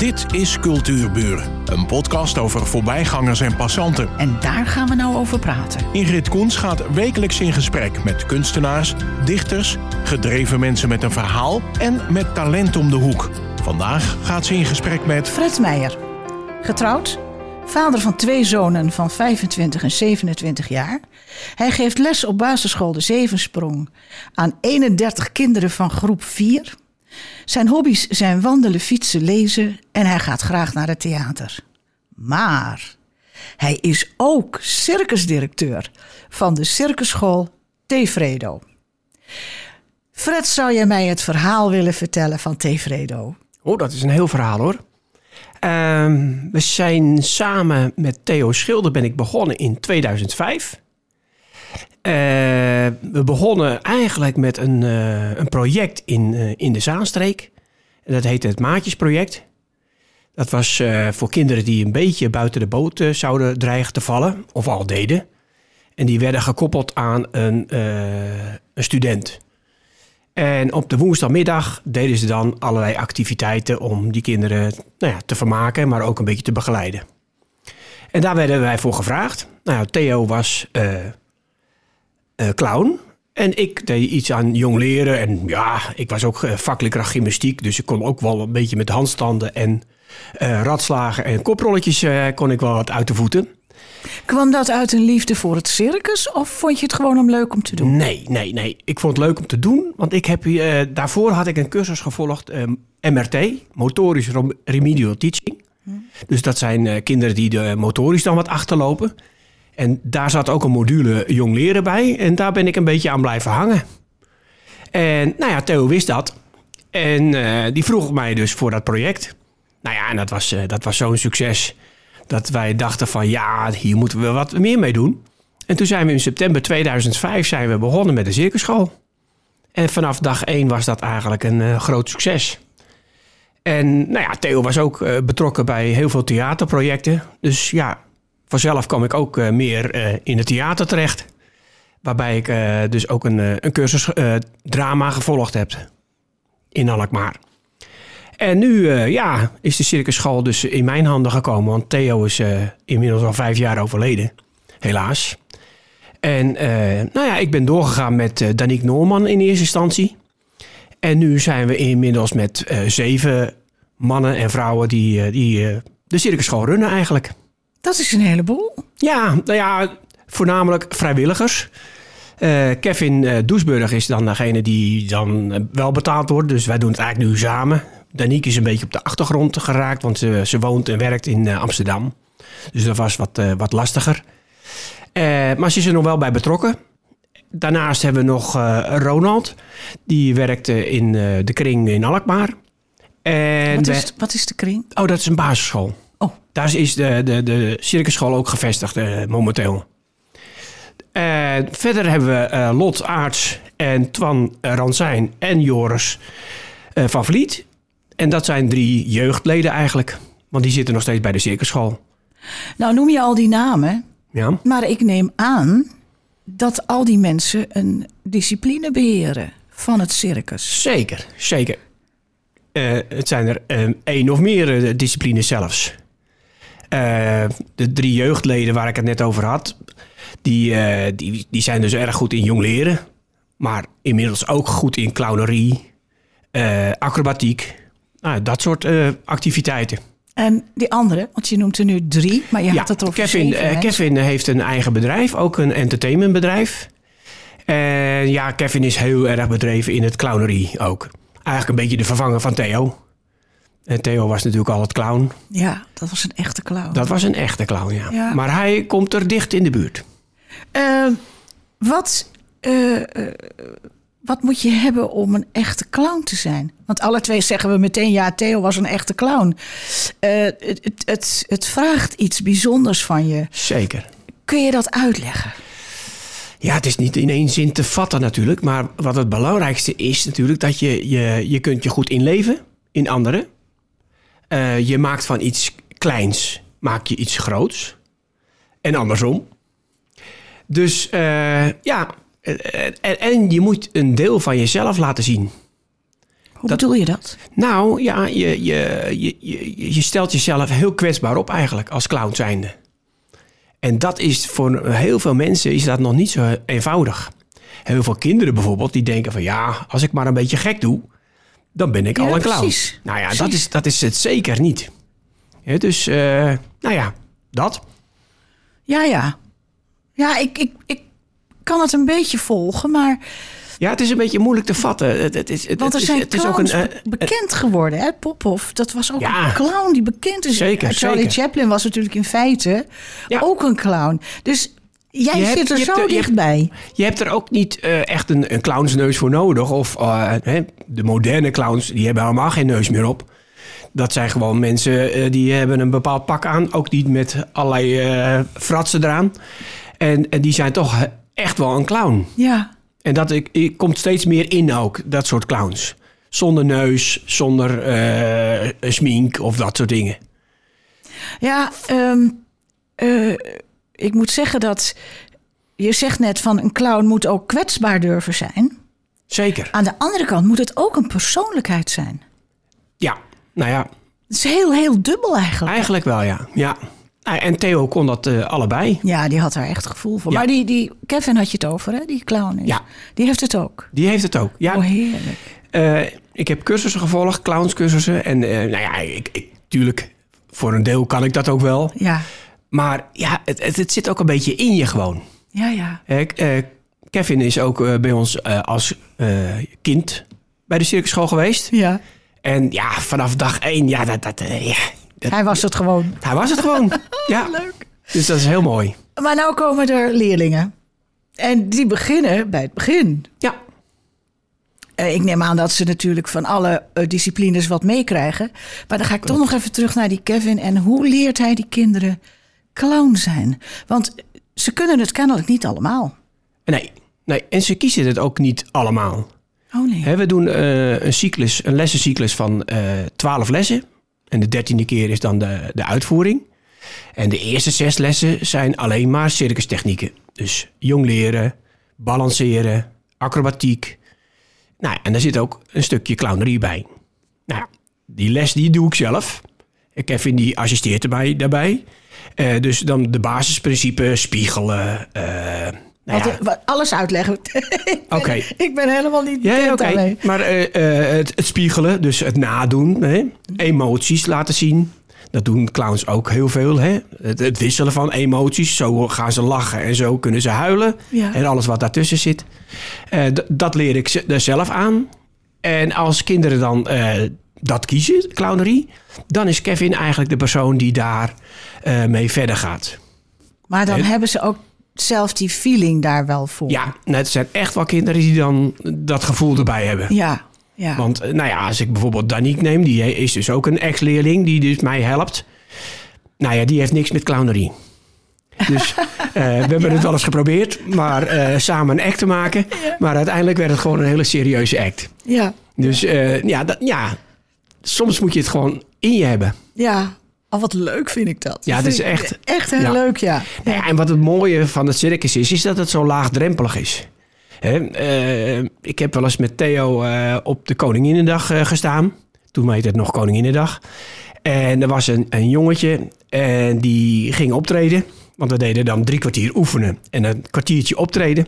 Dit is Cultuurburen, een podcast over voorbijgangers en passanten. En daar gaan we nou over praten. Ingrid Koens gaat wekelijks in gesprek met kunstenaars, dichters, gedreven mensen met een verhaal en met talent om de hoek. Vandaag gaat ze in gesprek met Fred Meijer, getrouwd, vader van twee zonen van 25 en 27 jaar. Hij geeft les op basisschool De Zevensprong aan 31 kinderen van groep 4. Zijn hobby's zijn wandelen, fietsen, lezen en hij gaat graag naar het theater. Maar hij is ook circusdirecteur van de circusschool Tefredo. Fred, zou jij mij het verhaal willen vertellen van Tefredo? Oh, dat is een heel verhaal hoor. Ehm, we zijn samen met Theo Schilder ben ik begonnen in 2005. Eh, we begonnen eigenlijk met een, eh, een project in, eh, in de Zaanstreek. En dat heette het Maatjesproject. Dat was voor kinderen die een beetje buiten de boot zouden dreigen te vallen, of al deden. En die werden gekoppeld aan een, een student. En op de woensdagmiddag deden ze dan allerlei activiteiten om die kinderen nou ja, te vermaken, maar ook een beetje te begeleiden. En daar werden wij voor gevraagd. Nou, Theo was clown. En ik deed iets aan jong leren. En ja, ik was ook uh, vakleerkracht gymnastiek. Dus ik kon ook wel een beetje met handstanden en uh, radslagen en koprolletjes kon ik wel wat uit de voeten. Kwam dat uit een liefde voor het circus of vond je het gewoon om leuk om te doen? Nee, nee, nee. Ik vond het leuk om te doen. Want ik heb, uh, daarvoor had ik een cursus gevolgd, MRT, Motorisch Remedial Teaching. Hm. Dus dat zijn uh, kinderen die de motorisch dan wat achterlopen. En daar zat ook een module jong leren bij. En daar ben ik een beetje aan blijven hangen. En nou ja, Theo wist dat. En uh, die vroeg mij dus voor dat project. Nou ja, en dat was, uh, dat was zo'n succes. Dat wij dachten van ja, hier moeten we wat meer mee doen. En toen zijn we in september 2005 zijn we begonnen met de circusschool. En vanaf dag één was dat eigenlijk een uh, groot succes. En nou ja, Theo was ook betrokken bij heel veel theaterprojecten. Dus ja, vanzelf kwam ik ook uh, meer uh, in het theater terecht. Waarbij ik uh, dus ook een, een cursus drama gevolgd heb in Alkmaar. En nu ja, is de circusschool dus in mijn handen gekomen. Want Theo is inmiddels al vijf jaar overleden. Helaas. En nou ja, ik ben doorgegaan met Danique Noorman in eerste instantie. En nu zijn we inmiddels met zeven mannen en vrouwen die, die de circusschool runnen eigenlijk. Dat is een heleboel. Ja, nou ja, voornamelijk vrijwilligers. Uh, Kevin uh, Doesburg is dan degene die dan uh, wel betaald wordt. Dus wij doen het eigenlijk nu samen. Danique is een beetje op de achtergrond geraakt, want ze, ze woont en werkt in Amsterdam. Dus dat was wat, wat lastiger. maar ze is er nog wel bij betrokken. Daarnaast hebben we nog Ronald. Die werkt in de kring in Alkmaar. En wat, is, wat is de kring? Oh, dat is een basisschool. Oh. Daar is de, de, de circusschool ook gevestigd uh, momenteel. Uh, verder hebben we uh, Lot Aarts en Twan Ransijn en Joris van Vliet. En dat zijn drie jeugdleden eigenlijk. Want die zitten nog steeds bij de circusschool. Nou noem je al die namen. Ja. Maar ik neem aan dat al die mensen een discipline beheren van het circus. Zeker, zeker. het zijn er één of meer disciplines zelfs. Uh, de drie jeugdleden waar ik het net over had, die, uh, die, die zijn dus erg goed in jong leren. Maar inmiddels ook goed in clownerie, uh, acrobatiek, nou, dat soort activiteiten. En die andere, want je noemt er nu drie, maar je ja, had het over Kevin, zeven, Kevin heeft een eigen bedrijf, ook een entertainmentbedrijf. En ja, Kevin is heel erg bedreven in het clownerie ook. Eigenlijk een beetje de vervanger van Theo. En Theo was natuurlijk al het clown. Ja, dat was een echte clown. Dat was een echte clown, ja. ja. Maar hij komt er dicht in de buurt. Uh, wat, uh, wat moet je hebben om een echte clown te zijn? Want alle twee zeggen we meteen, ja, Theo was een echte clown. Het, het, het, het vraagt iets bijzonders van je. Zeker. Kun je dat uitleggen? Ja, het is niet in één zin te vatten natuurlijk. Maar wat het belangrijkste is natuurlijk dat je je, je kunt je goed inleven in anderen. Uh, je maakt van iets kleins, maak je iets groots. En andersom. Dus uh, ja, en, en, je moet een deel van jezelf laten zien. Hoe Dat- bedoel je dat? Nou, ja, je, je, je, je, je stelt jezelf heel kwetsbaar op eigenlijk als clown zijnde. En dat is voor heel veel mensen is dat nog niet zo eenvoudig. Heel veel kinderen bijvoorbeeld, die denken van ja, als ik maar een beetje gek doe, dan ben ik Ja, al een clown. precies. Nou ja, dat is, dat is het zeker niet. Dus, eh, nou ja, dat. Ja, ja. Ja, ik, ik, ik kan het een beetje volgen, maar... Ja, het is een beetje moeilijk te vatten. Het, het is, het, Want er zijn is, het is ook een, eh, be- bekend geworden, hè? Popov, dat was ook Ja. een clown die bekend is. Zeker, Charlie zeker. Chaplin was natuurlijk in feite Ja. ook een clown. Dus jij Je hebt- zit er zo hebt- je hebt- dichtbij. Je hebt er ook niet eh, echt een, een clownsneus voor nodig. Of eh, hè, de moderne clowns, die hebben helemaal geen neus meer op. Dat zijn gewoon mensen eh, die hebben een bepaald pak aan. Ook niet met allerlei fratsen eraan. En, en die zijn toch echt wel een clown. Ja. En dat ik, ik komt steeds meer in ook, dat soort clowns. Zonder neus, zonder smink of dat soort dingen. Ja, ehm, eh, ik moet zeggen dat... Je zegt net van een clown moet ook kwetsbaar durven zijn. Zeker. Aan de andere kant moet het ook een persoonlijkheid zijn. Ja, nou ja, Het is heel, heel dubbel eigenlijk. eigenlijk wel ja. ja. Nou, En Theo kon dat eh, allebei. Ja, die had daar echt gevoel voor. Ja. Maar die, die Kevin had je het over, hè? Die clown is. Ja. Die heeft het ook. Die heeft het ook. Ja, Oh, heerlijk. Eh, ik heb cursussen gevolgd, clownscursussen. En eh, nou ja, ik, ik, tuurlijk, voor een deel kan ik dat ook wel. Ja, Maar ja, het, het, het zit ook een beetje in je gewoon. ja, ja. Eh, Kevin is ook eh, bij ons eh, als kind bij de circusschool geweest. ja. En ja, vanaf dag één, ja, dat, dat, ja, dat- Hij was het gewoon. hij was het gewoon. ja, Leuk. dus dat is heel mooi. Maar nou komen er leerlingen. En die beginnen bij het begin. Ja, ik neem aan dat ze natuurlijk van alle disciplines wat meekrijgen. Maar dan ga ik toch nog even terug naar die Kevin. En hoe leert hij die kinderen clown zijn? Want ze kunnen het kennelijk niet allemaal. nee, nee. En ze kiezen het ook niet allemaal. Oh nee. We doen eh, een cyclus, een lessencyclus van eh 12 lessen. En de dertiende keer is dan de, de uitvoering. En de eerste zes lessen zijn alleen maar circustechnieken. Dus jong leren, balanceren, acrobatiek. Nou, en daar zit ook een stukje clownerie bij. Nou, ja, die les die doe ik zelf. Kevin die assisteert erbij, daarbij. Eh, dus dan de basisprincipes, spiegelen. eh, nou ja, wat- alles uitleggen. Oké. Ik ben helemaal niet ja, ja, oké. Maar eh, het, het spiegelen, dus het nadoen, hè? emoties laten zien. Dat doen clowns ook heel veel. Hè? Het, het wisselen van emoties. Zo gaan ze lachen en zo kunnen ze huilen. Ja. En alles wat daartussen zit. Dat leer ik ze- er zelf aan. En als kinderen dan dat kiezen, clownerie... dan is Kevin eigenlijk de persoon die daar eh, mee verder gaat. Maar dan hebben ze ook zelf die feeling daar wel voor. Ja, nou, het zijn echt wel kinderen die dan dat gevoel erbij hebben. Ja, ja. Want eh, nou ja, als ik bijvoorbeeld Danique neem, die is dus ook een ex-leerling die dus mij helpt. Nou ja, die heeft niks met clownerie. Dus eh, we hebben het wel eens geprobeerd, maar samen een act te maken. Maar uiteindelijk werd het gewoon een hele serieuze act. ja, Dus ja, dat, ja, soms moet je het gewoon in je hebben. ja. Al wat leuk vind ik dat. Ja, Dat het is echt- Echt heel ja. leuk, ja. Nou ja, en wat het mooie van het circus is, is dat het zo laagdrempelig is. Hè, eh, ik heb wel eens met Theo eh, op de Koninginnedag eh, gestaan. Toen heette het nog Koninginnedag. En er was een, een jongetje en die ging optreden. Want we deden dan drie kwartier oefenen en een kwartiertje optreden.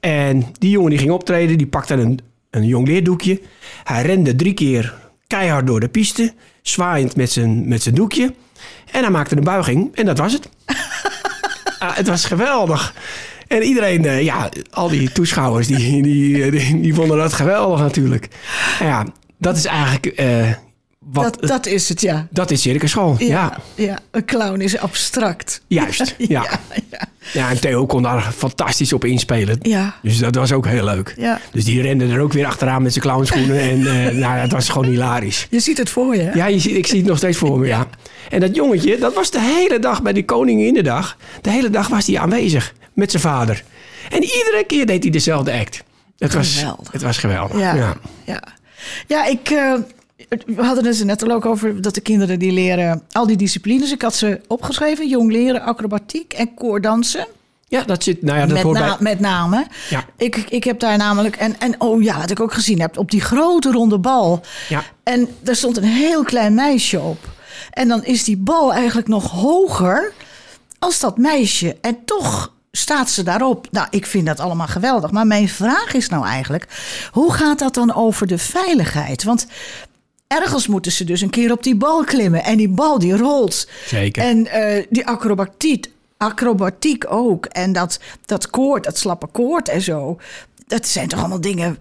En die jongen die ging optreden, die pakte een, een jong leerdoekje. Hij rende drie keer keihard door de piste, zwaaiend met zijn, met zijn doekje. En hij maakte een buiging en dat was het. Ah, het was geweldig. En iedereen, eh, ja, al die toeschouwers, die, die, eh, die, die vonden dat geweldig natuurlijk. En ja, dat is eigenlijk eh, wat... Dat, dat is het, ja. dat is circusschool, ja. ja. Ja, een clown is abstract. Juist, ja. ja, ja. Ja, en Theo kon daar fantastisch op inspelen. Ja. Dus dat was ook heel leuk. Ja. Dus die rende er ook weer achteraan met zijn clownschoenen. En eh, nou, het was gewoon hilarisch. Je ziet het voor je, hè? Ja, je ziet, ik zie het nog steeds voor me, ja. En dat jongetje, dat was de hele dag bij die Koninginnedag. De hele dag was hij aanwezig met zijn vader. En iedere keer deed hij dezelfde act. Het was Geweldig. Het was geweldig. Ja, Ja. ja. ja. ik, eh, we hadden het er net al ook over dat de kinderen die leren al die disciplines. Ik had ze opgeschreven: jong leren, acrobatiek en koordansen. Ja, dat zit. Nou ja, dat met, hoort na- bij. met name. Ja. Ik, ik heb daar namelijk... En, en oh ja, wat ik ook gezien heb, op die grote ronde bal. Ja. En daar stond een heel klein meisje op. En dan is die bal eigenlijk nog hoger als dat meisje. En toch staat ze daarop. Nou, ik vind dat allemaal geweldig. Maar mijn vraag is nou eigenlijk... hoe gaat dat dan over de veiligheid? Want ergens moeten ze dus een keer op die bal klimmen. En die bal die rolt. Zeker. En eh, die acrobatiek, acrobatiek ook. En dat, dat koord, dat slappe koord en zo. Dat zijn toch allemaal dingen...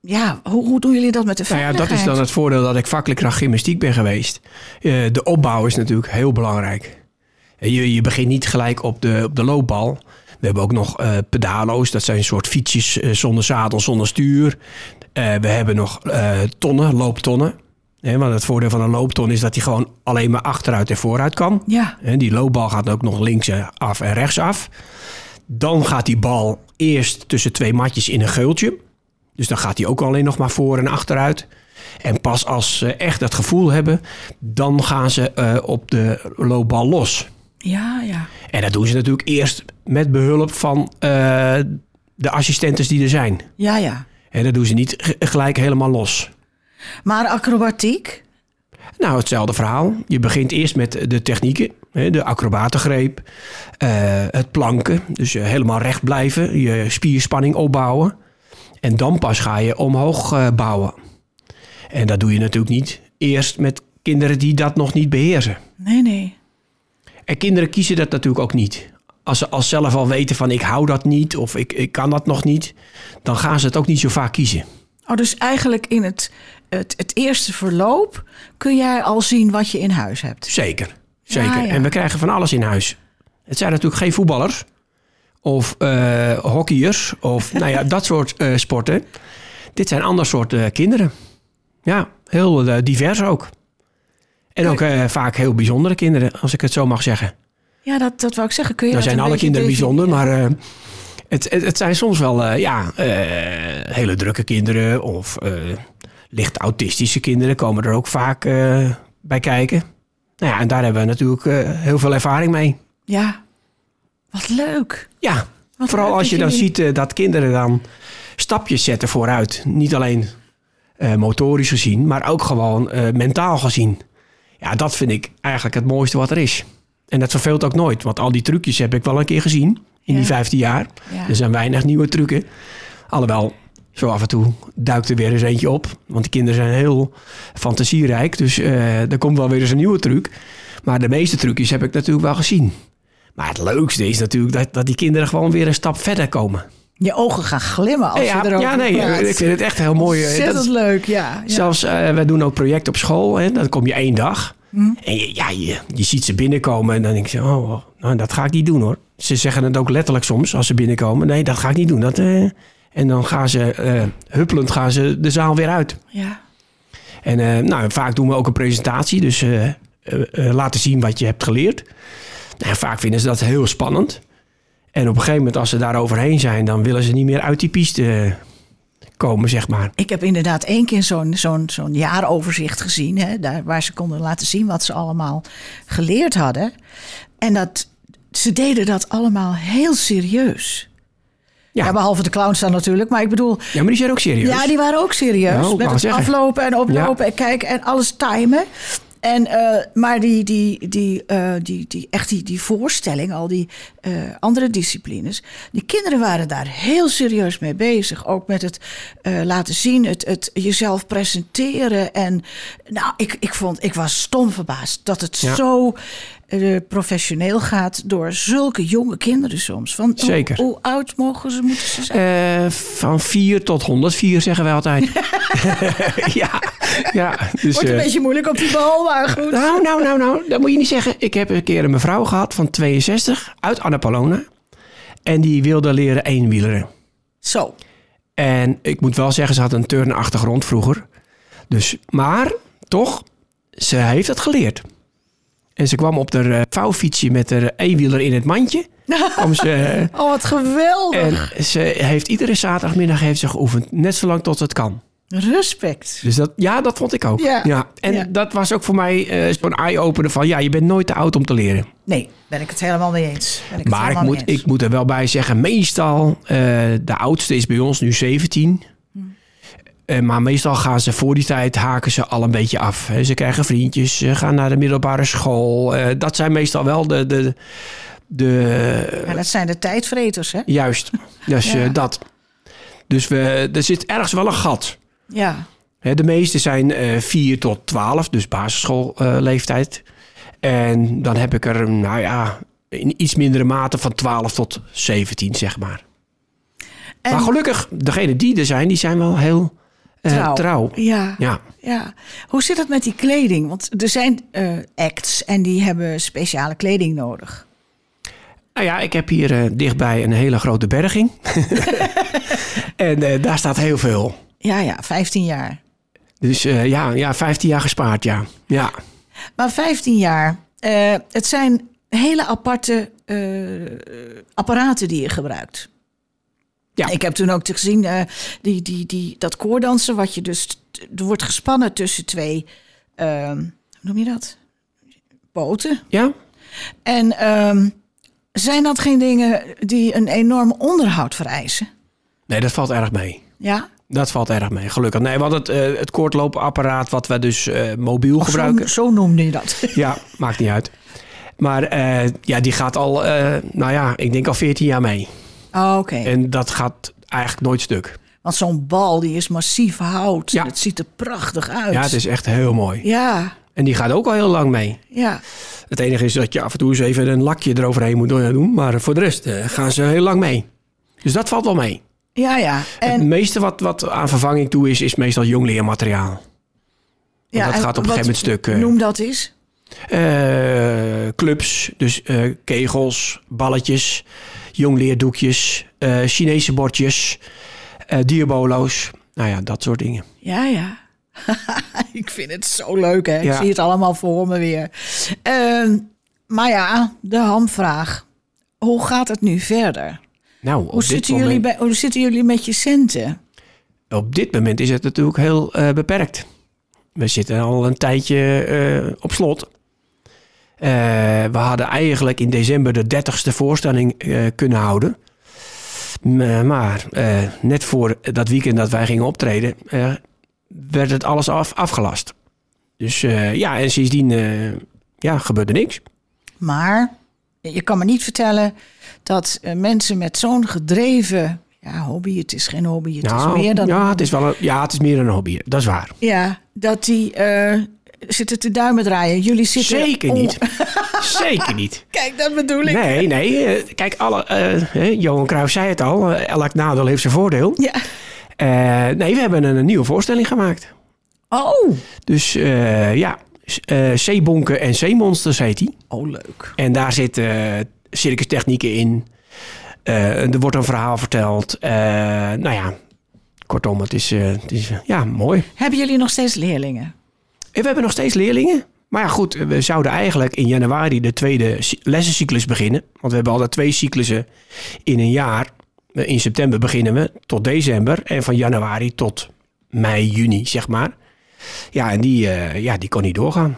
Ja, hoe, hoe doen jullie dat met de Nou ja, dat is dan het voordeel dat ik vakleerkracht gymnastiek ben geweest. Eh, de opbouw is natuurlijk heel belangrijk. Eh, Je, je begint niet gelijk op de, op de loopbal. We hebben ook nog eh, pedalo's. Dat zijn een soort fietsjes eh, zonder zadel, zonder stuur. Eh, we hebben nog tonnen, looptonnen. Want het voordeel van een loopton is dat hij gewoon alleen maar achteruit en vooruit kan. Ja, Hè, die loopbal gaat ook nog links af en rechts af. Dan gaat die bal eerst tussen twee matjes in een geultje. Dus dan gaat hij ook alleen nog maar voor en achteruit. En pas als ze echt dat gevoel hebben, dan gaan ze op de loopbal los. Ja, ja. En dat doen ze natuurlijk eerst met behulp van eh, de assistentes die er zijn. Ja, ja. En dat doen ze niet gelijk helemaal los. Maar acrobatiek? Nou, hetzelfde verhaal. Je begint eerst met de technieken. De acrobatengreep, eh, het planken. Dus eh, helemaal recht blijven, je spierspanning opbouwen. En dan pas ga je omhoog bouwen. En dat doe je natuurlijk niet eerst met kinderen die dat nog niet beheersen. Nee, nee. En kinderen kiezen dat natuurlijk ook niet. Als ze als zelf al weten van ik hou dat niet of ik, ik kan dat nog niet, dan gaan ze het ook niet zo vaak kiezen. Oh, dus eigenlijk in het, het, het eerste verloop kun jij al zien wat je in huis hebt. Zeker, zeker. Ja, ja. En we krijgen van alles in huis. Het zijn natuurlijk geen voetballers of eh, hockeyers of nou ja, dat soort eh, sporten. Dit zijn ander soort eh, kinderen. Ja, heel divers ook. En ook eh, vaak heel bijzondere kinderen, als ik het zo mag zeggen. Ja, dat, dat wou ik zeggen. Kun je Nou zijn alle kinderen bijzonder, maar eh, het, het, het zijn soms wel eh, ja, hele drukke kinderen of licht autistische kinderen komen er ook vaak bij kijken. Nou ja, en daar hebben we natuurlijk heel veel ervaring mee. Ja, wat leuk. Ja, Wat vooral leuk als je dan jullie- ziet dat kinderen dan stapjes zetten vooruit. Niet alleen motorisch gezien, maar ook gewoon mentaal gezien. Ja, dat vind ik eigenlijk het mooiste wat er is. En dat verveelt ook nooit, want al die trucjes heb ik wel een keer gezien in Ja. die 15 jaar. Ja. Er zijn weinig nieuwe trucken. Alhoewel, zo af en toe duikt er weer eens eentje op. Want die kinderen zijn heel fantasierijk. Dus eh, er komt wel weer eens een nieuwe truc. Maar de meeste trucjes heb ik natuurlijk wel gezien. Maar het leukste is natuurlijk dat, dat die kinderen gewoon weer een stap verder komen. Je ogen gaan glimmen als ja, je erover ja, nee, praat. ik vind het echt heel mooi. Ontzettend dat is- leuk, ja. ja. Zelfs, eh we doen ook projecten op school. Hè, dan kom je één dag. Hm. En je, ja, je, je ziet ze binnenkomen. En dan denk je, oh, nou, dat ga ik niet doen hoor. Ze zeggen het ook letterlijk soms als ze binnenkomen. Nee, dat ga ik niet doen. Dat, eh, en dan gaan ze, eh, huppelend gaan ze de zaal weer uit. ja. En nou, vaak doen we ook een presentatie. Dus laten zien wat je hebt geleerd. Nou, vaak vinden ze dat heel spannend. En op een gegeven moment, als ze daar overheen zijn, dan willen ze niet meer uit die piste eh, komen, zeg maar. Ik heb inderdaad één keer zo'n zo'n zo'n jaaroverzicht gezien. Hè, daar, waar ze konden laten zien wat ze allemaal geleerd hadden. En dat, ze deden dat allemaal heel serieus. Ja. Ja. behalve de clowns dan natuurlijk. Maar ik bedoel, Ja, maar die zijn ook serieus. ja, die waren ook serieus. Ja, ik met het zeggen. aflopen en oplopen en kijken en alles timen. En, eh, maar die, die, die, eh, die, die, echt die, die voorstelling, al die eh, andere disciplines. Die kinderen waren daar heel serieus mee bezig. Ook met het laten zien, het, het jezelf presenteren. En nou, ik, ik, vond, ik was stom verbaasd dat het Ja. zo professioneel gaat door zulke jonge kinderen soms. Van, Zeker. Hoe, oud mogen ze moeten ze zijn? Van 4 tot 104 zeggen wij altijd. ja, ja. Dus, Wordt een eh, beetje moeilijk op die bal, maar goed. Nou, nou, nou, nou, dat moet je niet zeggen. Ik heb een keer een mevrouw gehad van 62 uit Annapolona. En die wilde leren eenwieleren. Zo. En ik moet wel zeggen, ze had een turnachtergrond vroeger. Dus, maar toch, ze heeft het geleerd. En ze kwam op de vouwfietsje met de eenwieler in het mandje. Ze, eh, Oh, wat geweldig. en ze heeft iedere zaterdagmiddag heeft ze geoefend. Net zolang tot het kan. Respect. Dus dat, ja, dat vond ik ook. Ja. En Ja. dat was ook voor mij eh, zo'n eye-opener van... ja, je bent nooit te oud om te leren. Nee, ben ik het helemaal mee eens. Ben ik Maar ik moet, ik moet er wel bij zeggen, meestal, eh, de oudste is bij ons nu 17. Eh, maar meestal gaan ze voor die tijd, haken ze al een beetje af. Hè. Ze krijgen vriendjes, ze gaan naar de middelbare school. Dat zijn meestal wel de, de, de Ja, dat zijn de tijdvreters, hè? juist, dus Ja. dat. Dus we, er zit ergens wel een gat. Ja. De meeste zijn eh 4 tot 12, dus basisschoolleeftijd. en dan heb ik er, nou ja, in iets mindere mate van 12 tot 17, zeg maar. En Maar gelukkig, degenen die er zijn, die zijn wel heel eh, trouw. trouw. Ja. Ja. ja. Hoe zit het met die kleding? Want er zijn eh, acts en die hebben speciale kleding nodig. Nou ja, ik heb hier eh, dichtbij een hele grote berging. en eh, daar staat heel veel. Ja, ja, 15 jaar. Dus eh, ja, ja, 15 jaar gespaard, ja. Ja, Maar 15 jaar, eh, het zijn hele aparte eh, apparaten die je gebruikt. Ja. Ik heb toen ook te gezien die, die, die, dat koordansen, wat je dus. Er wordt gespannen tussen twee. ehm, hoe noem je dat? Poten. ja? En ehm, zijn dat geen dingen die een enorm onderhoud vereisen? Nee, dat valt erg mee. Ja? Dat valt erg mee, gelukkig. Nee, want het, eh, het koordloopapparaat wat we dus eh, mobiel Of zo, gebruiken... zo noemde je dat. Ja, maakt niet uit. Maar eh, ja, die gaat al, nou ja, ik denk al 14 jaar mee. Oh, Oké. En dat gaat eigenlijk nooit stuk. Want zo'n bal die is massief hout. Ja. Het ziet er prachtig uit. Ja, het is echt heel mooi. Ja, En die gaat ook al heel lang mee. ja. Het enige is dat je af en toe eens even een lakje eroverheen moet doen. Maar voor de rest gaan ze heel lang mee. Dus dat valt wel mee. Ja, ja. Het En, meeste wat, wat aan vervanging toe is, is meestal jongleermateriaal. ja, dat gaat op een gegeven moment stuk. eh, Noem dat eens. eh, clubs, dus eh, kegels, balletjes, jongleerdoekjes, eh Chinese bordjes, diabolo's. Nou ja, dat soort dingen. Ja, ja. ik vind het zo leuk, hè. Ik zie het allemaal voor me weer. Ehm, maar ja, de hamvraag. Hoe gaat het nu verder? Nou, Hoe zitten, moment, jullie bij, hoe zitten jullie met je centen? op dit moment is het natuurlijk heel eh, beperkt. We zitten al een tijdje eh, op slot. Eh, we hadden eigenlijk in december de 30ste voorstelling kunnen houden. Maar net voor dat weekend dat wij gingen optreden, werd het alles af, afgelast. Dus ja, en sindsdien ja, gebeurde niks. Maar je kan me niet vertellen dat eh, mensen met zo'n gedreven ja, hobby, het is geen hobby, het Nou, is meer dan ja, het is wel een, ja, het is meer dan een hobby. Dat is waar. Ja, dat die eh, zitten te duimen draaien. Jullie zitten Zeker niet. Zeker niet. Kijk, dat bedoel ik. Nee, nee. eh, Kijk, alle, eh, Johan Cruijff zei het al. elk nadeel heeft zijn voordeel. Ja. Nee, we hebben een, een nieuwe voorstelling gemaakt. Oh. Dus ja, s- eh, Zeebonken en Zeemonsters heet die. Oh, leuk. En daar zitten eh, circustechnieken in. Eh, er wordt een verhaal verteld. Eh, nou ja, kortom, het is, eh, het is ja, mooi. Hebben jullie nog steeds leerlingen? En we hebben nog steeds leerlingen. Maar ja, goed, we zouden eigenlijk in januari de tweede cy- lessencyclus beginnen. Want we hebben altijd twee cyclussen in een jaar. In september beginnen we tot december. En van januari tot mei, juni, zeg maar. Ja, en die, eh, ja, die kon niet doorgaan.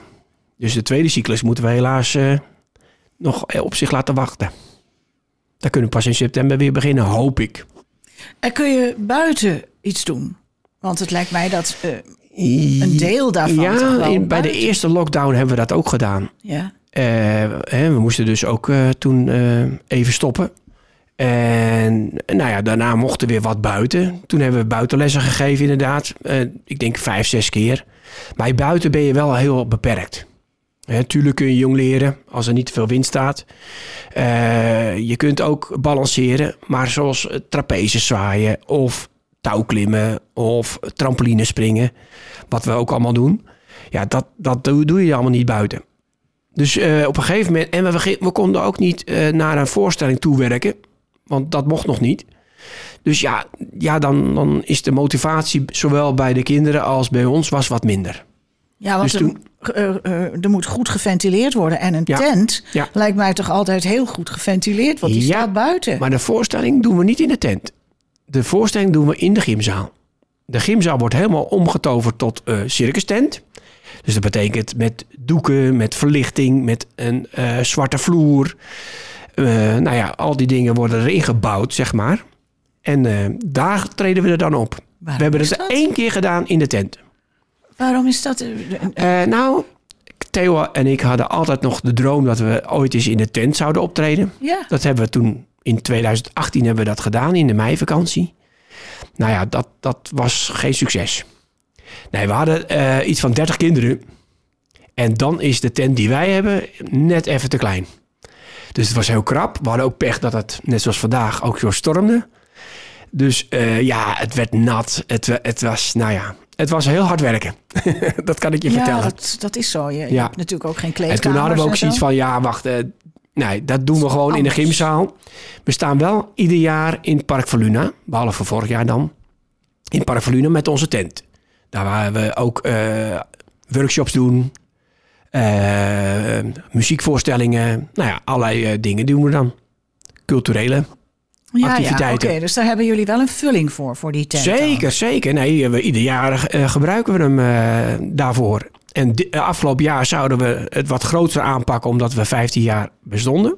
Dus de tweede cyclus moeten we helaas eh, nog op zich laten wachten. Dan kunnen we pas in september weer beginnen, hoop ik. En kun je buiten iets doen? Want het lijkt mij dat eh, een deel daarvan Ja, in, bij de eerste lockdown hebben we dat ook gedaan. Ja. Eh, hè, we moesten dus ook eh, toen eh, even stoppen. En nou ja, daarna mochten we weer wat buiten. Toen hebben we buitenlessen gegeven inderdaad. Eh, ik denk vijf, zes keer. Maar buiten ben je wel heel beperkt. Tuurlijk kun je jong leren als er niet veel wind staat. Eh, je kunt ook balanceren, maar zoals trapezes zwaaien of touwklimmen of trampoline springen, wat we ook allemaal doen. Ja, dat, dat doe je allemaal niet buiten. Dus eh, op een gegeven moment, en we, we, konden ook niet naar een voorstelling toewerken, want dat mocht nog niet. Dus ja, ja dan, dan is de motivatie zowel bij de kinderen als bij ons was wat minder. Ja, want Dus er, toen- eh, eh, er moet goed geventileerd worden. En een Ja. tent Ja. lijkt mij toch altijd heel goed geventileerd, want die Ja, staat buiten. Maar de voorstelling doen we niet in de tent. De voorstelling doen we in de gymzaal. de gymzaal wordt helemaal omgetoverd tot uh, circus tent. Dus dat betekent met doeken, met verlichting, met een uh, zwarte vloer. Uh, nou ja, al die dingen worden erin gebouwd, zeg maar. En uh, daar treden we er dan op. Waarom we hebben het dat? één keer gedaan in de tent. Waarom is dat? Uh, nou, Theo en ik hadden altijd nog de droom dat we ooit eens in de tent zouden optreden. Ja. Dat hebben we toen in 2018 hebben we dat gedaan in de meivakantie. Nou ja, dat, dat was geen succes. Nee, we hadden uh, iets van 30 kinderen. En dan is de tent die wij hebben net even te klein. Dus het was heel krap. We hadden ook pech dat het, net zoals vandaag, ook zo stormde. Dus uh, ja, het werd nat. Het, het was, nou ja, het was heel hard werken. dat kan ik je ja, vertellen. Dat, dat is zo. Je, je Ja. hebt natuurlijk ook geen En kleedkamers. toen hadden we ook en zoiets zo. van, ja, wacht, eh, nee, dat doen we gewoon in de gymzaal. We staan wel ieder jaar in Park Verluna, behalve vorig jaar dan, in Park Verluna met onze tent. Daar waar we ook eh, workshops doen, eh, muziekvoorstellingen, nou ja, allerlei eh, dingen doen we dan. Culturele. ja, activiteiten. Ja, oké, dus daar hebben jullie wel een vulling voor, voor die tent. Zeker, zeker. Nee, we, ieder jaar eh, gebruiken we hem eh, daarvoor. En eh, afgelopen jaar zouden we het wat groter aanpakken, omdat we 15 jaar bestonden.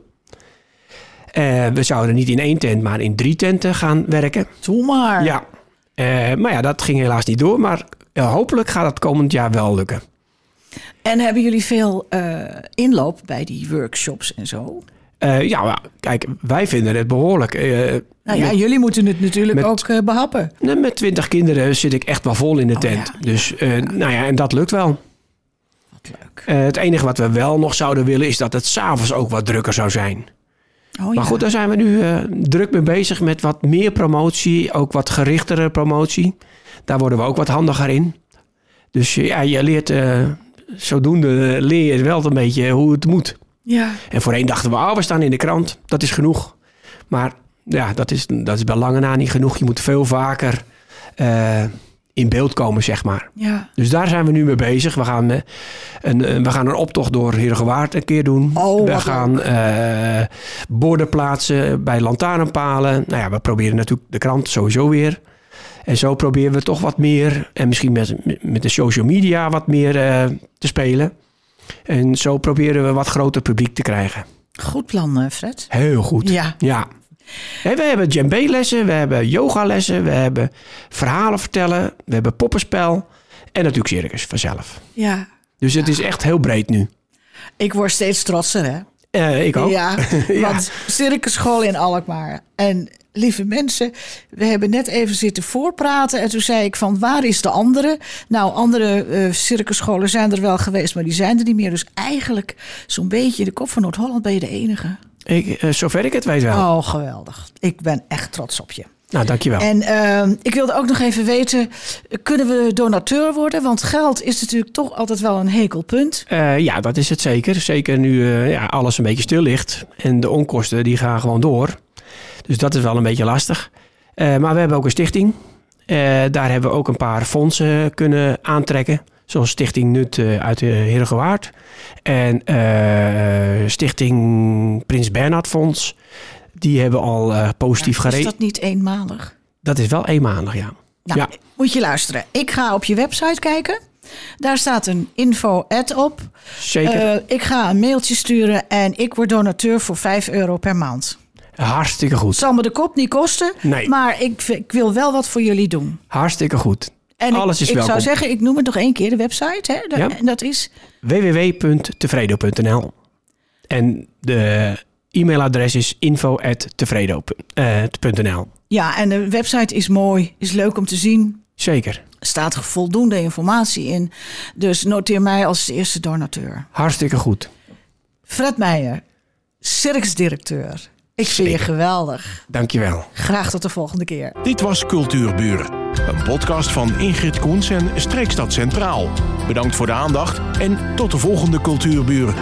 Eh, we zouden niet in één tent, maar in drie tenten gaan werken. Doe maar. Ja. Eh, maar ja, dat ging helaas niet door. Maar eh, hopelijk gaat het komend jaar wel lukken. En hebben jullie veel eh, inloop bij die workshops en zo? Eh, ja, kijk, wij vinden het behoorlijk. Eh, Nou ja, met, jullie moeten het natuurlijk met- ook eh, behappen. met 20 kinderen zit ik echt wel vol in de Oh, tent. ja. Dus nou ja, en dat lukt wel. Wat leuk. Het enige wat we wel nog zouden willen is dat het s'avonds ook wat drukker zou zijn. Oh, Maar ja. goed, daar zijn we nu druk mee bezig met wat meer promotie, ook wat gerichtere promotie. Daar worden we ook wat handiger in. Dus ja, je leert zodoende leer je wel een beetje hoe het moet. ja. En voorheen dachten we, oh, we staan in de krant, dat is genoeg. Maar ja, dat is, dat is bij lange na niet genoeg. Je moet veel vaker eh, in beeld komen, zeg maar. ja. Dus daar zijn we nu mee bezig. We gaan, eh, een, eh, we gaan een optocht door Heergewaard een keer doen. Oh, we gaan borden plaatsen bij lantaarnpalen. Nou ja, we proberen natuurlijk de krant sowieso weer. En zo proberen we toch wat meer. En misschien met, met de social media wat meer eh, te spelen. En zo proberen we wat groter publiek te krijgen. Goed plan, eh, Fred. Heel goed. Ja. Ja. En we hebben djembe-lessen, we hebben yogalessen, we hebben verhalen vertellen, we hebben poppenspel en natuurlijk circus vanzelf. Ja. Dus het is echt heel breed nu. Ik word steeds trotser, hè? Eh, ik ook. Ja, Ja. want circusschool in Alkmaar. En lieve mensen, we hebben net even zitten voorpraten. En toen zei ik van, waar is de andere? Nou, andere eh circusscholen zijn er wel geweest, maar die zijn er niet meer. Dus eigenlijk zo'n beetje in de kop van Noord-Holland ben je de enige. Ik, eh, zover ik het weet wel. Oh, geweldig. Ik ben echt trots op je. Nou, dankjewel. En ehm, ik wilde ook nog even weten, kunnen we donateur worden? Want geld is natuurlijk toch altijd wel een hekelpunt. Eh, ja, dat is het zeker. Zeker nu ja, alles een beetje stil ligt. En de onkosten die gaan gewoon door. Dus dat is wel een beetje lastig. Eh, maar we hebben ook een stichting. Eh, daar hebben we ook een paar fondsen kunnen aantrekken. Zoals Stichting Nut eh, uit de Heergewaard. En Stichting Prins Bernhard Fonds. Die hebben al positief Is gereden. dat niet eenmalig? Dat is wel eenmalig, ja. Nou, Ja. moet je luisteren. Ik ga op je website kijken. Daar staat een info-ad op. Zeker. Ik ga een mailtje sturen en ik word donateur voor 5 euro per maand. Hartstikke goed. Het zal me de kop niet kosten, Nee. maar ik, ik wil wel wat voor jullie doen. Hartstikke goed. En Alles ik, is ik welkom. zou zeggen, ik noem het nog één keer, de website. Hè? Ja. En dat is www.tevredo.nl En de e-mailadres is info.tevredo.nl Ja, en de website is mooi, is leuk om te zien. Zeker. Er staat voldoende informatie in. Dus noteer mij als eerste donateur. Hartstikke goed. Fred Meijer, circusdirecteur. Ik vind je geweldig. Dankjewel. Graag tot de volgende keer. Dit was Cultuurburen, een podcast van Ingrid Koens en Streekstad Centraal. Bedankt voor de aandacht en tot de volgende Cultuurburen.